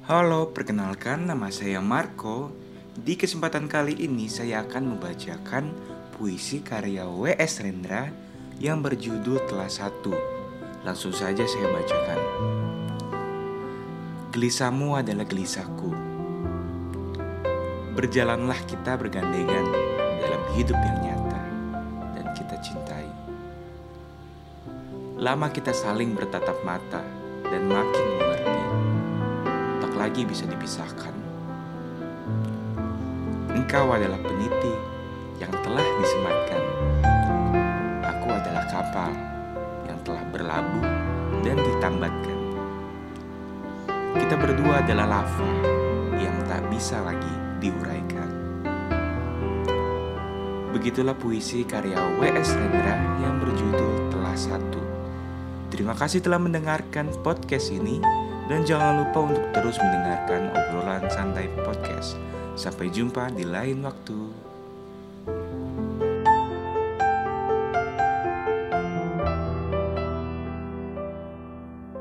Halo, perkenalkan nama saya Marco. Di kesempatan kali ini saya akan membacakan puisi karya W.S. Rendra yang berjudul Telah Satu. Langsung saja saya bacakan. Gelisahmu adalah gelisahku. Berjalanlah kita bergandengan dalam hidup yang nyata dan kita cintai. Lama kita saling bertatap mata dan makin lagi bisa dipisahkan. Engkau adalah peniti yang telah disematkan. Aku adalah kapal yang telah berlabuh dan ditambatkan. Kita berdua adalah lava yang tak bisa lagi diuraikan. Begitulah puisi karya W.S. Rendra yang berjudul Telah Satu. Terima kasih telah mendengarkan podcast ini. Dan jangan lupa untuk terus mendengarkan obrolan santai podcast. Sampai jumpa di lain waktu.